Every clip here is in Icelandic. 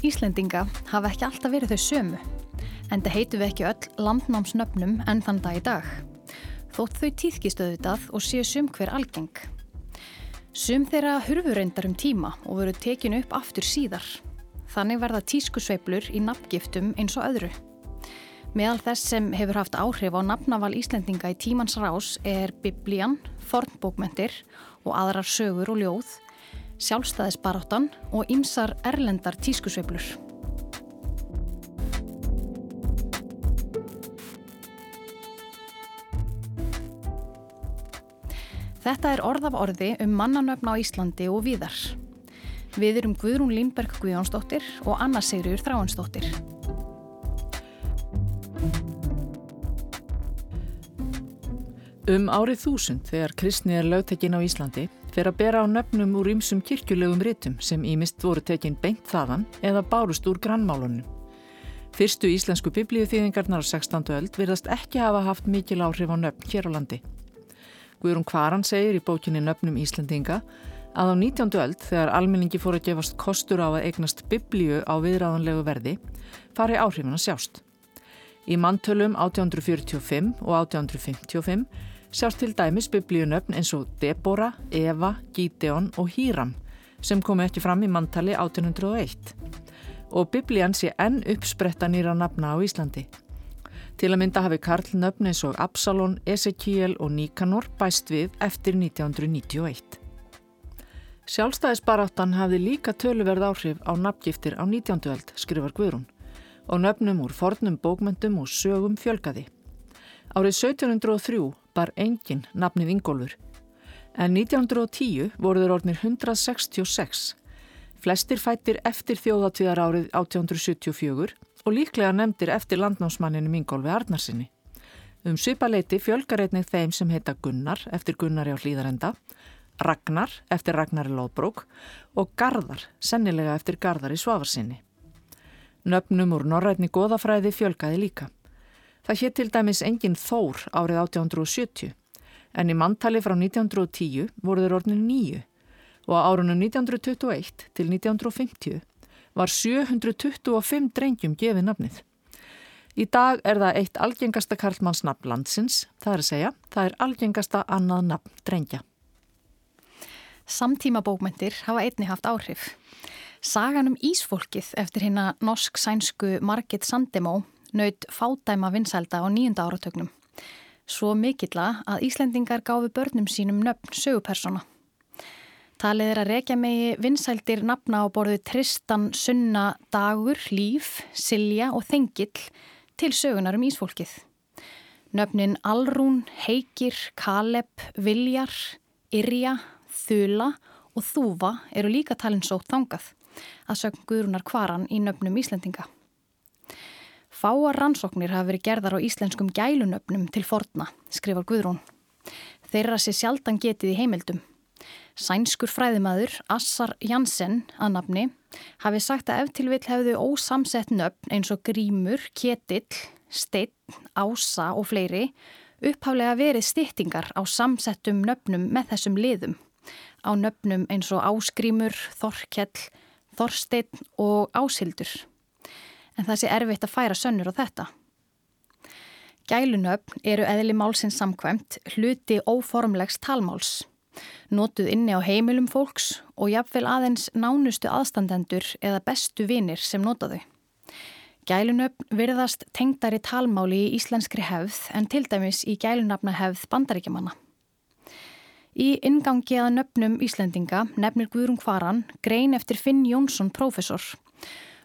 Íslendinga hafa ekki alltaf verið þau sömu, en það heitu við ekki öll landnámsnöfnum enn þann dag í dag. Þótt þau tíðkistöðutað og séu sum hver algeng. Sum þeirra hurfu reyndar um tíma og veru tekinu upp aftur síðar. Þannig verða tískusveiblur í nafngiftum eins og öðru. Meðal þess sem hefur haft áhrif á nafnaval Íslendinga í tímans rás er biblían, fornbókmentir og aðrar sögur og ljóð, sjálfstæðisbaráttan og ymsar erlendar tískusveiblur. Þetta er orð af orði um mannanöfna á Íslandi og víðar. Við erum Guðrún Lindberg Guðjónsdóttir og Anna Sigriður Þráinsdóttir. Um árið þúsund þegar kristni er lögtekinn á Íslandi fer að bera á nöfnum úr ymsum kirkjulegum rítum sem ímist voru tekinn beint þaðan eða bárust úr grannmálunum. Fyrstu íslensku biblíuþýðingarnar á 16. öld virðast ekki hafa haft mikil áhrif á nöfn hér á landi. Guðrún Kvaran segir í bókinni Nöfnum Íslandinga að á 19. öld þegar almenningi fór að gefast kostur á að eignast biblíu á viðræðanlegu verði fari áhrifin að sjást. Í manntölum 1845 og 1855 sjást til dæmis biblíunöfn eins og Debora, Eva, Gideon og Híram sem komi ekki fram í manntali 1801 og biblían sé enn uppspretta nýra nafna á Íslandi. Til að mynda hafi Karl nöfn eins og Absalon, Ezekiel og Nikanor bæst við eftir 1991. Sjálfstæðisbaráttan hafði líka töluverð áhrif á nafngiftir á 19. öld, skrifar Guðrún, og nöfnum úr fornum bókmyndum og sögum fjölgaði. Árið 1703 bar engin nafnið Ingólfur. En 1910 voruður orðnir 166. Flestir fættir eftir þjóðatíðar árið 1874 og líklega nefndir eftir landnámsmanninum Ingólfi Arnarsinni. Um svipaleiti fjölgar einnig þeim sem heita Gunnar eftir Gunnari á hlýðarenda, Ragnar eftir Ragnari Lóðbrók og Garðar, sennilega eftir Garðari Svafarsinni. Nöfnum úr norrætni goðafræði fjölgaði líka. Það hétt til dæmis engin Þór árið 1870 en í manntali frá 1910 voru þeir orðinu nýju og á árunum 1921 til 1950 var 725 drengjum gefið nafnið. Í dag er það eitt algengasta karlmannsnafn landsins, það er að segja, það er algengasta annað nafn drengja. Samtíma bókmyndir hafa einni haft áhrif. Sagan um Ísfólkið eftir hérna norsk-sænsku Margit Sandemó naut fádæma vinsælda á nýjunda áratögnum. Svo mikilla að Íslendingar gáfi börnum sínum nöfn sögupersona. Talið er að rekja megi vinsældir nafna á borðu Tristan, Sunna, Dagur, Líf, Silja og Þengill til sögunar um Ísfólkið. Nöfnin Alrún, Heikir, Kaleb, Viljar, Irja, Þula og Þúfa eru líka talin sótt þangað að sögn Guðrunar Kvaran í nöfnum Íslendinga. Fáar rannsóknir hafa verið gerðar á íslenskum gælunöfnum til forna, skrifar Guðrún. Þeirra sé sjaldan getið í heimildum. Sænskur fræðimaður Assar Janssen að nafni hafi sagt að ef til vill hefðu ósamsett nöfn eins og grímur, ketill, steinn, ása og fleiri upphaflega verið stýttingar á samsettum nöfnum með þessum liðum. Á nöfnum eins og ásgrímur, þorkjell, þorsteinn og ásildur en það sé erfitt að færa sönnur á þetta. Gælunöfn eru eðli málsins samkvæmt hluti óformlegs talmáls, notuð inni á heimilum fólks og jafnvel aðeins nánustu aðstandendur eða bestu vinir sem notaðu. Gælunöfn virðast tengdari talmáli í íslenskri hefð en til dæmis í gælunafna hefð bandaríkjamanna. Í ingangi að nöfnum Íslendinga nefnir Guðrún Kvaran grein eftir Finn Jónsson profesor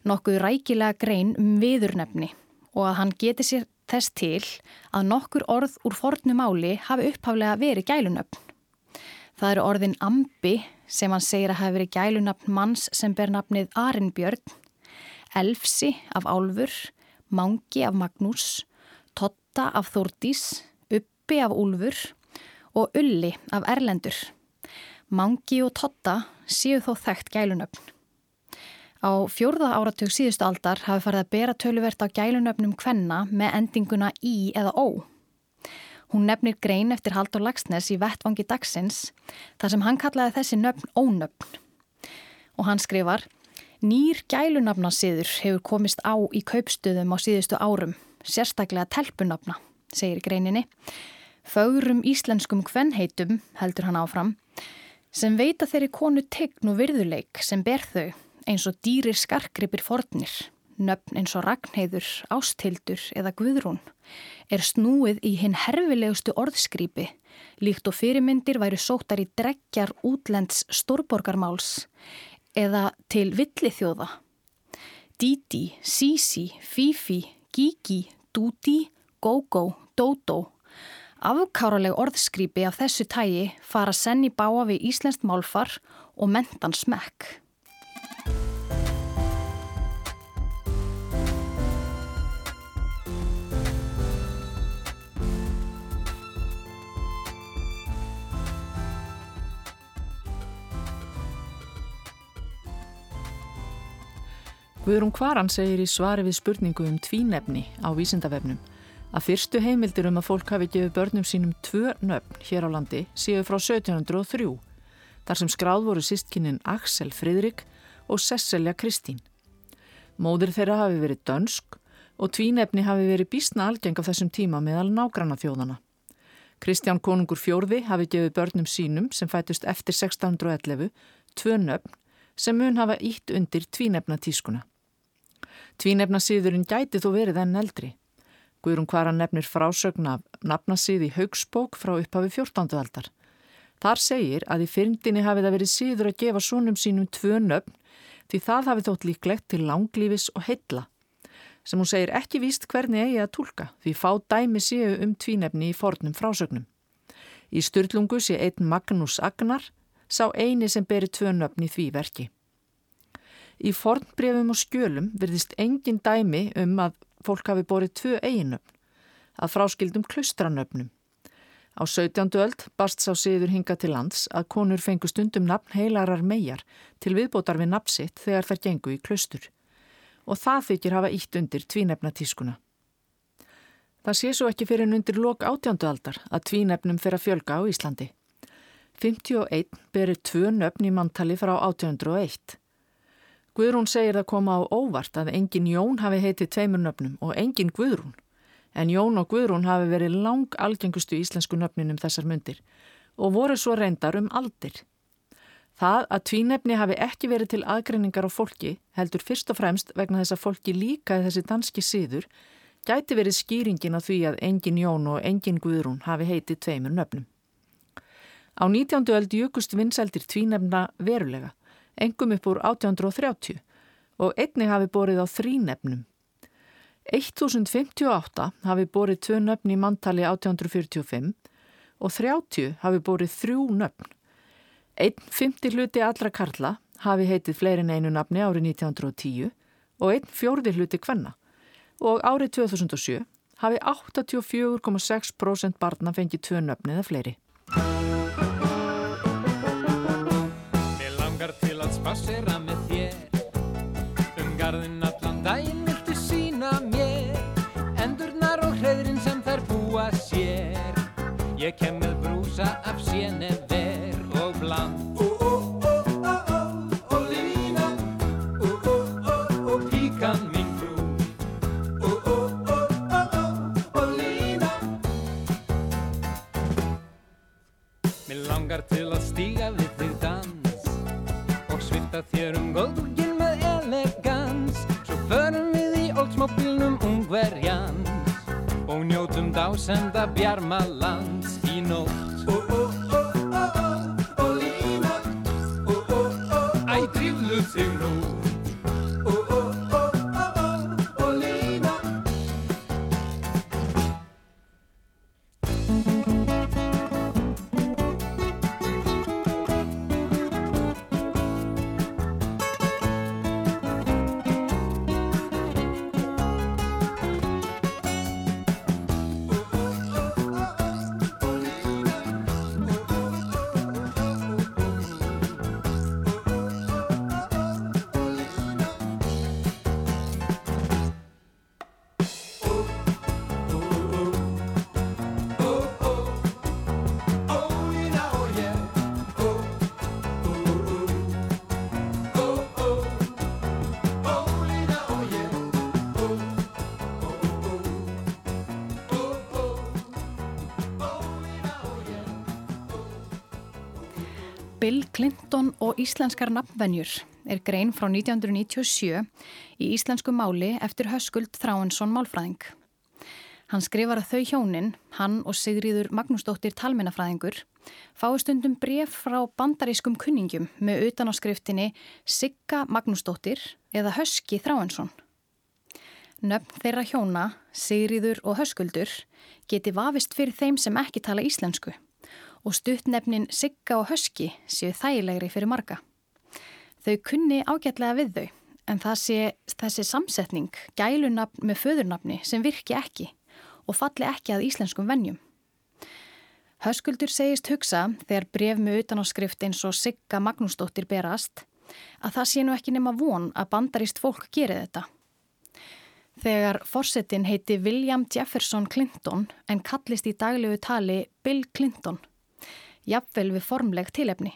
nokkuð rækilega grein um viðurnefni og að hann geti sér þess til að nokkur orð úr fornu máli hafi upphaflega verið gælunöfn. Það eru orðin ambi sem hann segir að hafi verið gælunöfn manns sem ber nafnið Arinbjörn, Elfsi af Álfur, Mangi af Magnús, Totta af Þórdís, Uppi af Úlfur og Ulli af Erlendur. Mangi og Totta séu þó þekkt gælunöfn. Á fjórða áratug síðustu aldar hafi farið að bera töluvert á gælunöfnum kvenna með endinguna í eða ó. Hún nefnir grein eftir Haldur Lagsnes í vettvangi dagsins þar sem hann kallaði þessi nöfn ónöfn. Og hann skrifar Nýr gælunafnasiður hefur komist á í kaupstöðum á síðustu árum, sérstaklega telpunafna, segir greininni. Fögrum íslenskum kvenheitum, heldur hann áfram, sem veita þeirri konu tegn og virðuleik sem ber þau eins og dýrir skarkripir fornir, nöfn eins og Ragnheiður, Ástildur eða Guðrún, er snúið í hinn herfilegustu orðskrípi, líkt og fyrirmyndir væri sótar í dregjar útlends stórborgarmáls eða til villithjóða. Didi, Sisi, Fifi, Gigi, Dudi, Gogo, Dodo. Afkáraleg orðskrípi af þessu tægi fara senn í báa við Íslenskt málfar og mentan smekk. Guðrún Kvaran segir í svari við spurningu um tvínefni á vísindavefnum að fyrstu heimildir um að fólk hafi gefið börnum sínum tvö nöfn hér á landi séu frá 1703 þar sem skráð voru sístkinin Axel Fridrik og Cecilia Kristín. Móður þeirra hafi verið dönsk og tvínefni hafi verið bísna algeng af þessum tíma meðal nágranna þjóðana. Kristján Konungur Fjórði hafi gefið börnum sínum sem fætust eftir 1611 tvö nöfn sem mun hafa ítt undir tvínefna tískuna. Tvínefnasíðurinn gæti þó verið enn eldri. Guðrún Kvara nefnir frásögn af nafnasíð í haugsbók frá upphafi 14. aldar. Þar segir að í fyrndinni hafi það verið síður að gefa sónum sínum tvö nöfn því það hafi þótt líklegt til langlífis og heilla. Sem hún segir ekki víst hvernig eigi að tólka því fá dæmi séu um tvínefni í fornum frásögnum. Í styrlungu sé einn Magnús Agnar, sá eini sem beri tvö nöfn í því verki. Í fornbrefum og skjölum verðist engin dæmi um að fólk hafi borið tvö eiginöfn, að fráskildum klustranöfnum. Á 17. öld barst sá siður hinga til lands að konur fengu stundum nafn heilarar megar til viðbótar við nafnsitt þegar þær gengu í klustur. Og það þykir hafa ítt undir tvínefna tískuna. Það sé svo ekki fyrir en undir lok átjándu aldar að tvínefnum fyrir að fjölga á Íslandi. 51 berir tvö nöfn í manntali frá 1801. Guðrún segir að koma á óvart að engin Jón hafi heitið tveimur nöfnum og engin Guðrún. En Jón og Guðrún hafi verið lang algengustu íslensku nöfninum þessar myndir og voru svo reyndar um aldir. Það að tvínefni hafi ekki verið til aðgreiningar á fólki heldur fyrst og fremst vegna þess að fólki líkaði þessi danski síður gæti verið skýringin á því að engin Jón og engin Guðrún hafi heitið tveimur nöfnum. Á 19. öld jökust vinsældir tvínefna verulega engum upp úr 1830 og einni hafi borið á þrínefnum. 1058 hafi borið tvö nöfn í manntali 1845 og 30 hafi borið þrjú nöfn. Einn fymti hluti allra karla hafi heitið fleirin einu nafni árið 1910 og einn fjórði hluti kvenna og árið 2007 hafi 84,6% barna fengið tvö nöfni eða fleiri. Ég kem með brúsa af sénef Bill Clinton og íslenskar nafnvenjur er grein frá 1997 í íslensku máli eftir höskuld Þráinsson málfræðing. Hann skrifar að þau hjónin, hann og Sigriður Magnúsdóttir talmennafræðingur, fái stundum bref frá bandarískum kunningum með utanáskriftinni Sigga Magnúsdóttir eða Höski Þráinsson. Nöfn þeirra hjóna, Sigriður og Höskuldur geti vafist fyrir þeim sem ekki tala íslensku og stuttnefnin Sigga og Höski séu þægilegri fyrir marga. Þau kunni ágætlega við þau en sé þessi samsetning gælunafn með föðurnafni sem virki ekki og falli ekki að íslenskum vennjum. Höskuldur segist hugsa þegar bref með utanáskrift eins og Sigga Magnúsdóttir berast að það sé nú ekki nema von að bandarist fólk gerir þetta. Þegar forsetin heiti William Jefferson Clinton en kallist í daglegu tali Bill Clinton jafnvel við formleg tilefni.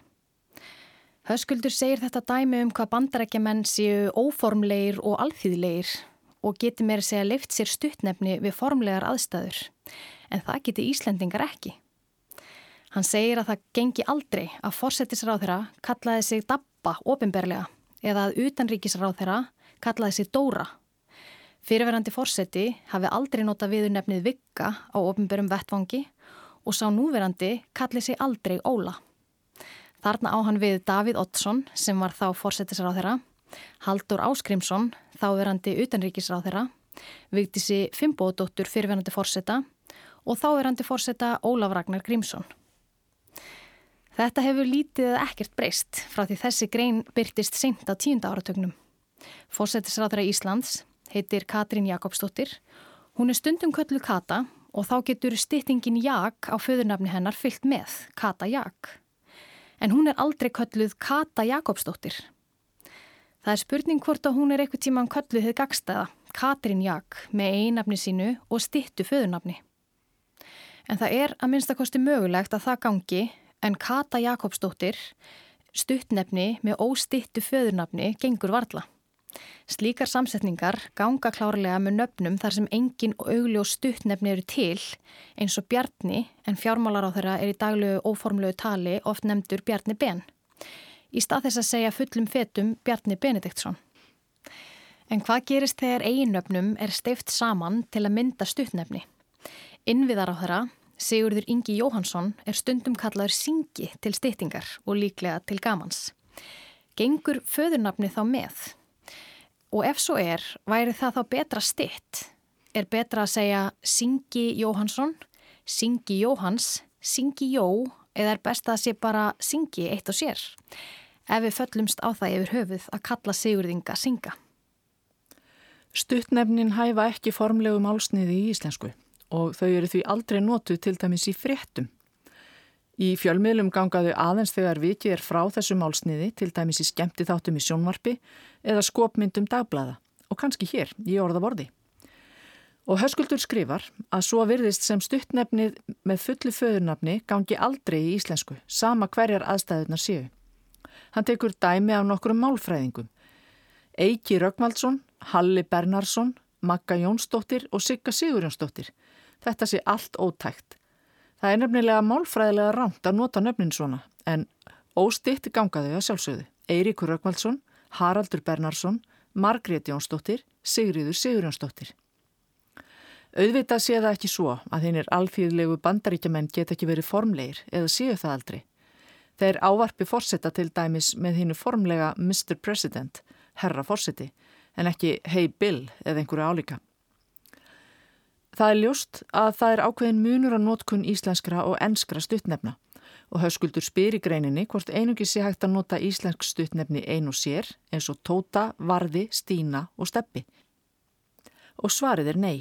Höskuldur segir þetta dæmi um hvað bandarækjaman séu óformlegir og alþýðlegir og geti meira segja leift sér stuttnefni við formlegar aðstæður, en það geti Íslendingar ekki. Hann segir að það gengi aldrei að fórsetisráð þeirra kallaði sig Dabba ofinberlega eða að utanríkisráð þeirra kallaði sig Dóra. Fyrirverandi fórseti hafi aldrei nota viður nefnið Vigga á ofinberum vettvangi og sá núverandi kallið sig aldrei Óla. Þarna á hann við Davíð Ottsson sem var þá fórsetisráð þeirra, Haldur Áskrimsson, þáverandi utanríkisráð þeirra, Vigdísi Fimbóðdóttur fyrirverandi fórseta og þáverandi fórseta Ólaf Ragnar Grímsson. Þetta hefur lítið eða ekkert breyst frá því þessi grein byrtist seint á tíunda áratögnum. Fórsetisráð þeirra Íslands heitir Katrín Jakobsdóttir. Hún er stundum kölluð Kata og þá getur styttingin Jak á föðurnafni hennar fyllt með, Kata Jak. En hún er aldrei kölluð Kata Jakobsdóttir. Það er spurning hvort að hún er eitthvað tíman kölluð hefði gagstaða, Katrin Jak, með einafni sínu og styttu föðurnafni. En það er að minnstakosti mögulegt að það gangi en Kata Jakobsdóttir, stuttnefni með óstyttu föðurnafni, gengur varla. Slíkar samsetningar ganga klárlega með nöfnum þar sem engin og stuttnefni eru til eins og Bjarni en fjármálar á þeirra er í daglegu óformlegu tali oft nefndur Bjarni Ben. Í stað þess að segja fullum fetum Bjarni Benediktsson. En hvað gerist þegar eiginnöfnum er steift saman til að mynda stuttnefni? Innviðar á þeirra, Sigurður Ingi Jóhansson, er stundum kallaður syngi til stýttingar og líklega til gamans. Gengur föðurnafni þá með? Og ef svo er, væri það þá betra stitt? Er betra að segja Singi Jóhansson, Singi Jóhans, Singi Jó eða er best að sé bara Singi eitt og sér? Ef við föllumst á það yfir höfuð að kalla Sigurðinga Singa. Stuttnefnin hæfa ekki formlegu málsniði í íslensku og þau eru því aldrei notuð til dæmis í fréttum. Í fjölmiðlum gangaðu aðeins þegar vikið er frá þessu málsniði, til dæmis í skemmti þáttum í sjónvarpi eða skopmyndum dagblæða og kannski hér í orðaborði. Og höskuldur skrifar að svo virðist sem stuttnefnið með fullu föðurnafni gangi aldrei í íslensku, sama hverjar aðstæðunar séu. Hann tekur dæmi af nokkrum málfræðingum. Eiki Röggmaldsson, Halli Bernarsson, Magga Jónsdóttir og Sigga Sigurjónsdóttir. Þetta sé allt ótækt. Það er nefnilega málfræðilega rámt að nota nöfnin svona en óstitt gangaðu að sjálfsögðu. Eiríkur Rökkvaldsson, Haraldur Bernarsson, Margrét Jónsdóttir, Sigriður Sigurjónsdóttir. Auðvitað sé það ekki svo að þeir alþýðlegu bandaríkjaman get ekki verið formlegir eða séu það aldrei. Þeir ávarpi fórsetta til dæmis með hinnu formlega Mr. President, herra fórseti, en ekki Hey Bill eða einhverju álíka. Það er ljóst að það er ákveðin munur að nótkunn íslenskra og enskra stuttnefna og hauskuldur spyr í greininni hvort einungi sé hægt að nota íslensk stuttnefni einu sér eins og Tóta, Varði, Stína og Steppi. Og svarið er nei.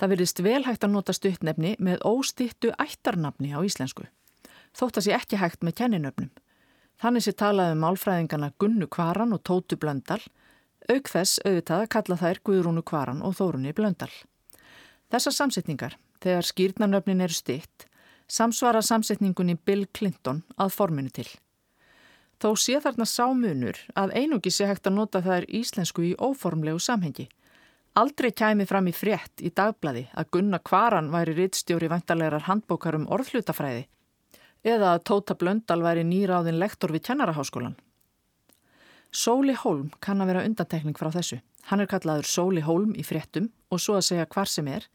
Það verðist vel hægt að nota stuttnefni með óstittu ættarnafni á íslensku. Þótt að sé ekki hægt með kenninöfnum. Þannig sé talað um málfræðingana Gunnu Kvaran og Tótu Blöndal, auk þess auðvitað að kalla þær Guðrúnu Kvaran og Þórunni Blöndal. Þessar samsetningar, þegar skýrnarnöfnin eru stitt, samsvara samsetningunni Bill Clinton að forminu til. Þó sé þarna sámunur að einungi sé hægt að nota er íslensku í óformlegu samhengi. Aldrei kæmi fram í frétt í dagblæði að Gunnar Kvaran væri rittstjóri vantarlegar handbókar um orðhlutafræði eða að Tóta Blöndal væri nýráðin lektor við kennaraháskólan. Sóli Hólm kann að vera undantekning frá þessu. Hann er kallaður Sóli Hólm í fréttum og svo að segja hvar sem er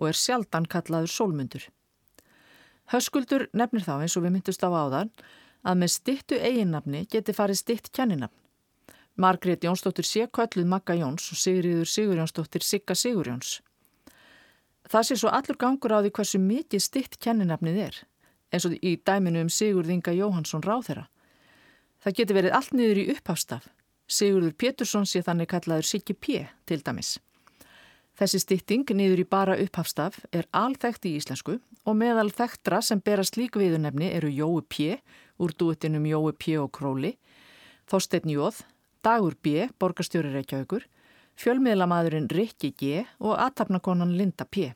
og er sjaldan kallaður Sólmundur. Höskuldur nefnir þá eins og við myndust á áðan að með stittu eiginnafni geti farið stitt kenninafn. Margrét Jónsdóttir sé kölluð Magga Jóns og Sigriður Sigurjónsdóttir Sigga Sigurjóns. Það sé svo allur gangur á því hversu mikið stitt kenninafnið er, eins og í dæminu um Sigurðinga Jóhansson ráþera. Það geti verið allt niður í upphafstaf. Sigurður Pétursson sé þannig kallaður Siggi P. til dæmis. Þessi stitting niður í bara upphafstaf er alþekkt í íslensku og meðal þekktra sem berast lík viðunefni eru Jói P. úr dúettinum Jói P. og Króli, Þorstein Jóð, Dagur B. borgarstjóri Reykjavíkur, fjölmiðlamadurinn Rikki G. og aðtapnakonan Linda P.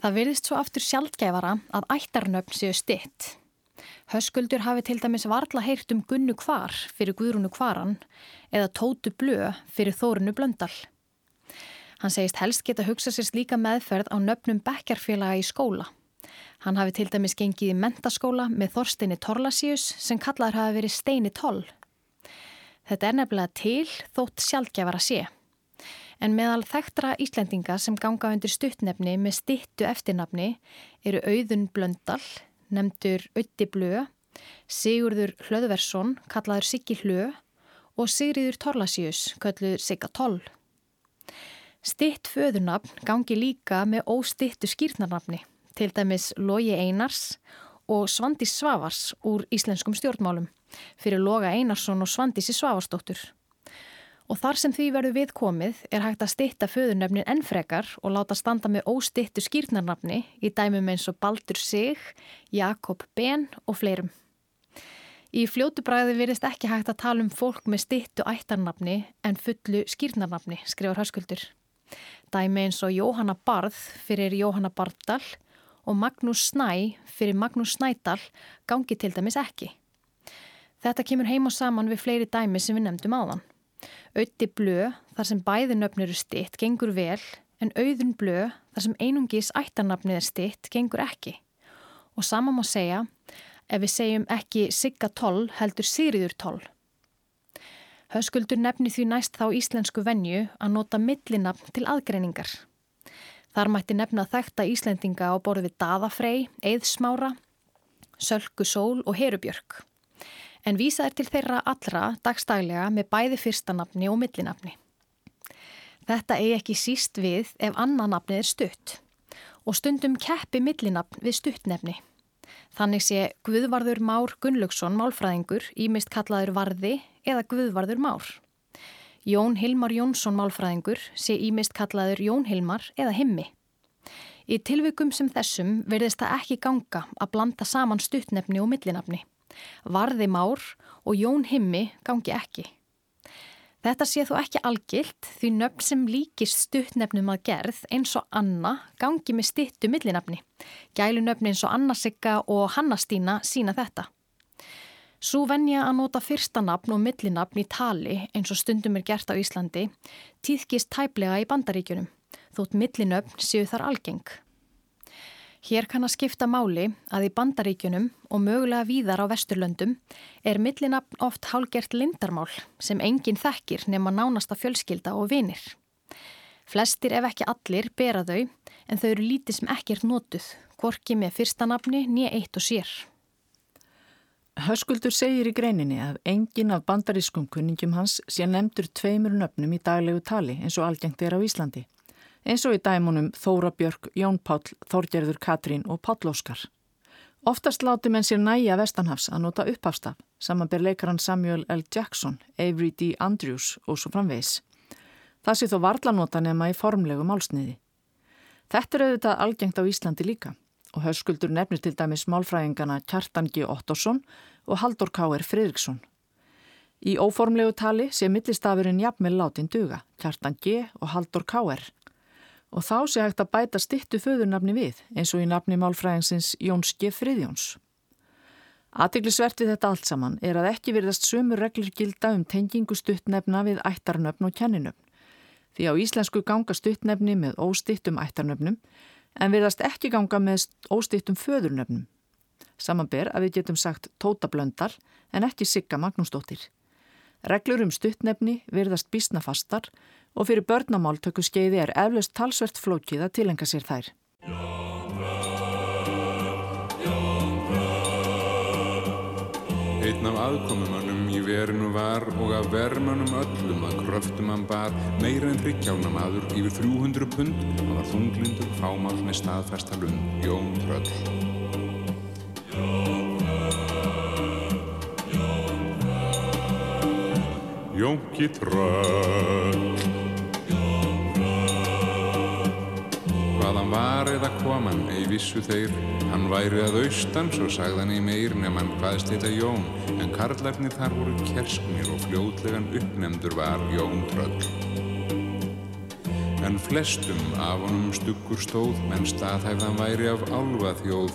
Það virðist svo aftur sjálfgæfara að ættarnöfn séu stitt. Höskuldur hafi til dæmis varla heyrt um Gunnu Kvar fyrir Guðrúnu Kvaran eða Tótu Blö fyrir Þórunu Blöndal. Hann segist helst geta hugsað sér slíka meðferð á nöfnum bekkarfélaga í skóla. Hann hafi til dæmis gengið í mentaskóla með Þorsteini Torlasíus sem kallaður hafi verið Steini Toll. Þetta er nefnilega til þótt sjálfgefara sé. En meðal þekktra Íslendinga sem ganga undir stuttnefni með stittu eftirnafni eru Auðun Blöndal, nefndur Ötti Blö, Sigurður Hlöðversson, kallaður Siggi Hlö og Sigriður Torlasíus, kallaður Sigga Toll. Stitt föðurnafn gangi líka með óstittu skýrnarnafni, til dæmis Lógi Einars og Svandís Svavars úr íslenskum stjórnmálum fyrir Loga Einarsson og Svandísi Svavarsdóttur. Og þar sem því verður viðkomið er hægt að stitta föðurnöfnin ennfrekar og láta standa með óstittu skýrnarnafni í dæmum eins og Baldur Sig, Jakob Ben og fleirum. Í fljótubræði virðist ekki hægt að tala um fólk með stittu ættarnafni en fullu skýrnarnafni, skrifur Höskuldur. Dæmi eins og Jóhanna Barð fyrir Jóhanna Barðdal og Magnús Snæ fyrir Magnús Snædal gangi til dæmis ekki. Þetta kemur heim og saman við fleiri dæmi sem við nefndum áðan. Auði blö þar sem bæði nöfn eru stitt gengur vel en auðun blö þar sem einungis ættarnafnið er stitt gengur ekki. Og sama má segja ef við segjum ekki Sigga toll heldur Sigriður toll. Höskuldur nefni því næst þá íslensku venju að nota millinafn til aðgreiningar. Þar mætti nefna þekta Íslendinga á borði við Daðafrey, Eðsmára, Sölku Sól og Herubjörg. En vísa er til þeirra allra dagstælega með bæði fyrstanafni og millinafni. Þetta eigi ekki síst við ef annanafni er stutt og stundum keppi millinafn við stuttnefni. Þannig sé Guðvarður Már Gunnlaugsson málfræðingur ímist kallaður Varði eða Guðvarður Már. Jón Hilmar Jónsson málfræðingur sé ímist kallaður Jón Hilmar eða Himmi. Í tilvikum sem þessum verðist það ekki ganga að blanda saman stuttnefni og millinafni. Varði Már og Jón Himmi gangi ekki. Þetta sé þó ekki algilt því nöfn sem líkist stuttnefnum að gerð eins og Anna gangi með stittu millinafni. Gælu nöfni eins og Anna Sigga og Hanna Stína sína þetta. Svo venja að nota fyrsta nafn og millinafn í tali eins og stundum er gert á Íslandi týðkist tæplega í bandaríkjunum þótt millinöfn séu þar algeng. Hér kann að skipta máli að í bandaríkjunum og mögulega víðar á vesturlöndum er millinafn oft hálgert lindarmál sem enginn þekkir nema nánasta fjölskylda og vinir. Flestir ef ekki allir bera þau en þau eru lítið sem ekkert notuð, hvorki með fyrstanafni nýja eitt og sér. Höskuldur segir í greininni að enginn af bandarískum kunningum hans sé nefndur tveimur nöfnum í daglegu tali eins og algengt er á Íslandi eins og í dæmunum Þóra Björk, Jón Páll, Þorgerður Katrín og Páll Óskar. Oftast láti menn sér næja Vestanhafs að nota upphafstaf, samanber leikaran Samuel L. Jackson, Avery D. Andrews og svo framvegs. Það sé þó varlanota nema í formlegu málsniði. Þetta er auðvitað algengt á Íslandi líka og höskuldur nefnir til dæmis málfræðingana Kjartan G. Ottosson og Haldur K.R. Fridriksson. Í óformlegu tali sé millistafurinn jafnvel látin duga, Kjartan G. og Haldur K.R og þá sé hægt að bæta stittu föðurnafni við eins og í nafni málfræðingsins Jóns G. Friðjóns. Aðteglisvert við þetta allt saman er að ekki verðast sömur reglur gilda um tengingu stuttnefna við ættarnöfn og kenninöfn. Því á íslensku ganga stuttnefni með óstittum ættarnöfnum en verðast ekki ganga með óstittum föðurnöfnum. Samanber að við getum sagt Tóta Blöndal en ekki Sigga Magnúsdóttir. Reglur um stuttnefni virðast bísna fastar og fyrir börnamáltöku skeiði er eflaust talsvert flókið að tilenga sér þær. Einn af aðkomumannum í verinu var og af vermanum öllum að kröftum hann bar meira en þryggjána maður yfir 300 pund og var þunglindur fámál með staðfæsta lund Jón Tröll. Jónki Tröll var eða koman, ei vissu þeir. Hann væri að austan, svo sagðan í meir nefn hann hvaðst heita Jón. En karlarnir þar voru kersknir og fljótlegan uppnemdur var Jón Tröll. En flestum af honum stuggur stóð menn staðhæfðan væri af álva þjóð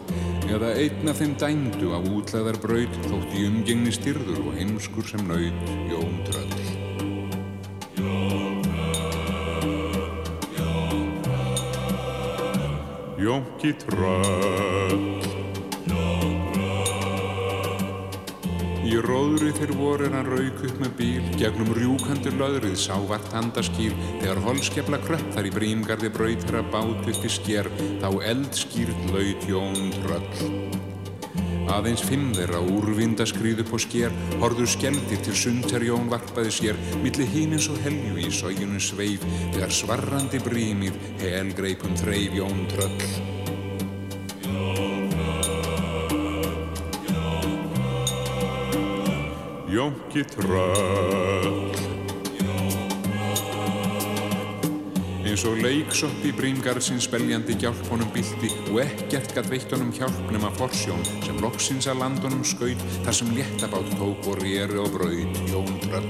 eða einn af þeim dændu af útlæðar braut þótt í umgengni styrður og heimskur sem naut Jón Tröll. Jónki Tröll Í róðri þeir voru en hann rauk upp með bíl, gegnum rjúkandur löðrið sá vart handaskýr, þegar holskefla kröpp þar í brímgarði braut þeirra bát upp í sker, þá eldskýrt laut Jón Tröll. Aðeins fimm þeirra úrvinda skrýðu på sker, horður skemdir til sundter Jón varpaði sér, milli hínins og helju í sójunum sveif, þegar svarrandi brímið helgreipum þreif Jón Tröll. Jónki tröll eins og leiksopp í brímgarðsins beljandi hjálp honum bylti og ekkert gætt veitt honum hjálp nema forsjón sem loksins að landunum skaut þar sem léttabátt tók og rýri og braut Jón tröll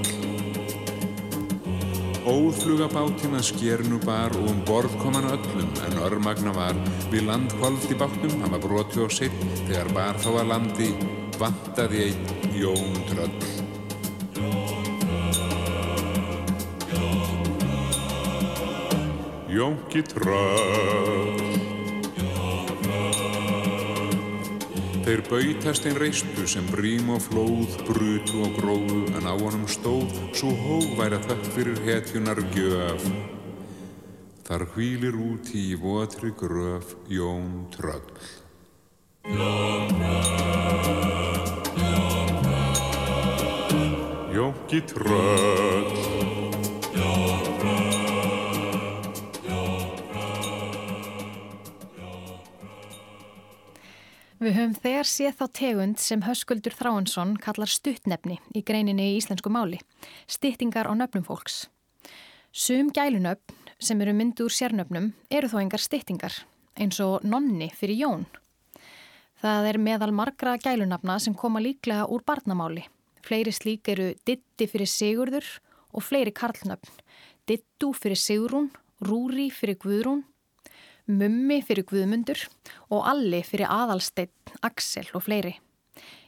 Óflugabátinn að skérnu bar og um borð kom hann öllum en örmagna var. Við landkvöld í bátnum, hann var broti og sitt þegar bar þá að landi vantaði einn Jón tröll Jónki tröll Þeir bautast einn reistu sem brím og flóð, brutu og gróðu en á honum stóð svo að þökk fyrir hetjunar gjöf. Þar hvílir út í votri gröf Jón Tröll. Jón Tröll, Jónki Tröll Við höfum þegar séð þá tegund sem Höskuldur Þráinsson kallar stuttnefni í greininni í íslensku máli, styttingar á nöfnum fólks. Sum gælunöfn sem eru myndu úr sérnöfnum eru þó engar styttingar, eins og nonni fyrir jón. Það er meðal margra gælunafna sem koma líklega úr barnamáli. Fleiri slík eru ditti fyrir sigurður og fleiri karlnöfn. Dittu fyrir sigurún, rúri fyrir guðrún, Mummi fyrir Guðmundur og Alli fyrir Aðalsteinn, Aksel og fleiri.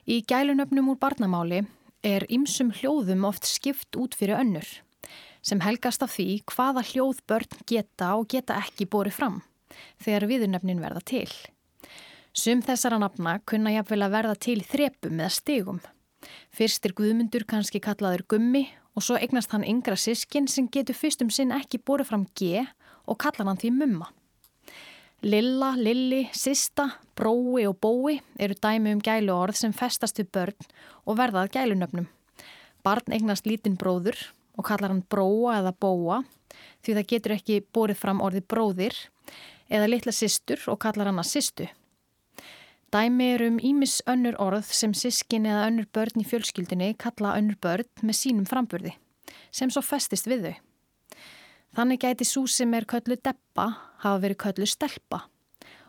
Í gælunöfnum úr barnamáli er ymsum hljóðum oft skipt út fyrir önnur sem helgast af því hvaða hljóð börn geta og geta ekki borið fram þegar viðurnöfnin verða til. Sum þessara nafna kunna jafnvel að verða til þrepum eða stigum. Fyrst er Guðmundur kannski kallaður gummi og svo eignast hann yngra sískin sem getur fyrst um sinn ekki borið fram G og kallar hann því mumma. Lilla, Lilli, Sista, Brói og Bói eru dæmi um gæluorð sem festast við börn og verðað gælunöfnum. Barn eignast lítinn bróður og kallar hann Bróa eða Bóa því það getur ekki borið fram orði bróðir eða litla sistur og kallar hann að sistu. Dæmi eru um ímis önnur orð sem sískin eða önnur börn í fjölskyldinni kalla önnur börn með sínum framburði sem svo festist við þau. Þannig gæti svo sem er köllu deppa hafa verið köllu stelpa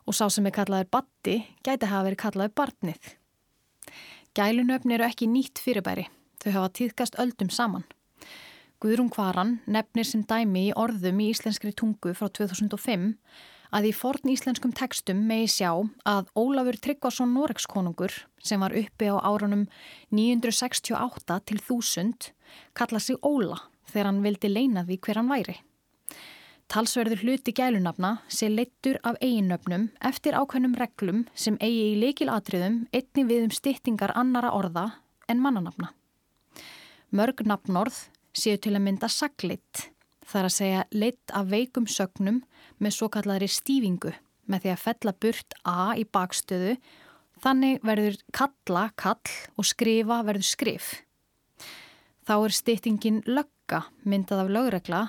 og sá sem er kallaður batti gæti hafa verið kallaður barnið. Gælunöfn eru ekki nýtt fyrirbæri, þau hafa tíðkast öldum saman. Guðrún Kvaran nefnir sem dæmi í orðum í íslenskri tungu frá 2005 að í forn íslenskum tekstum megi sjá að Ólafur Tryggvason Noregskonungur sem var uppi á árunum 968 til 1000 kalla sig Óla þegar hann vildi leina því hver hann væri. Talsverður hluti gælunafna sé leittur af eiginnöfnum eftir ákveðnum reglum sem eigi í leikilatriðum einni við um styttingar annara orða en mannanafna. Mörg nafnorð séu til að mynda saglitt, þar að segja leitt af veikum sögnum með svo kallari stífingu með því að fella burt A í bakstöðu, þannig verður kalla kall og skrifa verður skrif. Þá er styttingin lögga myndað af lögregla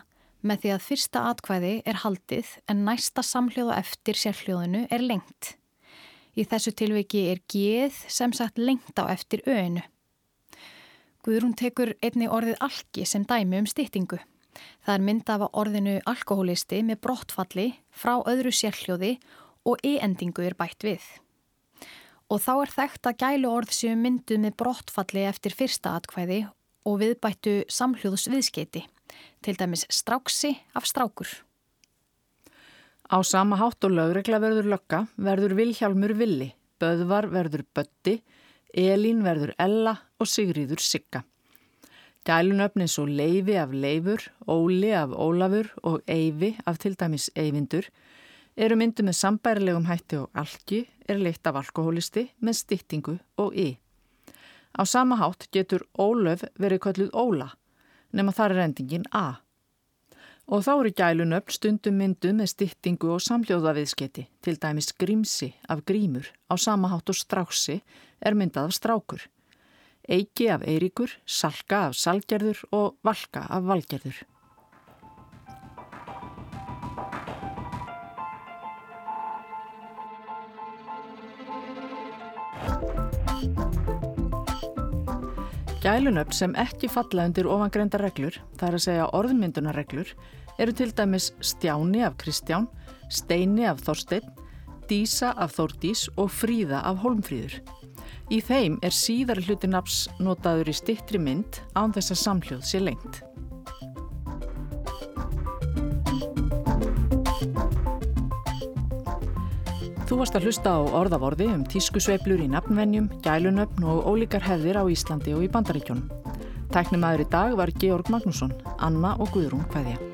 með því að fyrsta atkvæði er haldið en næsta samhljóðu eftir sérhljóðinu er lengt. Í þessu tilviki er geð sem sagt lengt á eftir öinu. Guðrún tekur einni orðið alki sem dæmi um styttingu. Það er mynda af orðinu alkoholisti með brottfalli frá öðru sérhljóði og e-endingu er bætt við. Og þá er þekkt að gælu orð séu mynduð með brottfalli eftir fyrsta atkvæði og viðbættu samhljóðs viðskeiti til dæmis stráksi af strákur. Á sama hátt og lögregla verður lögga verður Vilhjálmur Villi, Böðvar verður Bötti, Elín verður Ella og Sigriður Sigga. Gælunöfnin svo Leifi af Leifur, Óli af Ólafur og Eyfi af til dæmis Eyvindur eru myndu með sambærilegum hætti og alki er leitt af alkoholisti með styttingu og y. Á sama hátt getur Ólöf verið kölluð Óla nema þar er endingin A. Og þá eru gælunöfn stundum myndu með styttingu og samljóðaviðsketi, til dæmis grímsi af grímur á samahátt og stráksi er myndað af strákur. Eiki af eiríkur, salka af salgerður og valka af valgerður. Gælunöfn sem ekki falla undir ofangreinda reglur, það er að segja orðmyndunarreglur, eru til dæmis Stjáni af Kristján, Steini af Þorstein, Dísa af Þordís og Fríða af Holmfríður. Í þeim er síðar hluti naps notaður í stittri mynd án þess að samhljóð sé lengt. Þú varst að hlusta á orðavorði um tískusveiblur í nafnvenjum, gælunöfn og ólíkar hefðir á Íslandi og í Bandaríkjónum. Tæknum aður í dag var Georg Magnússon, Anna og Guðrún Hveðja.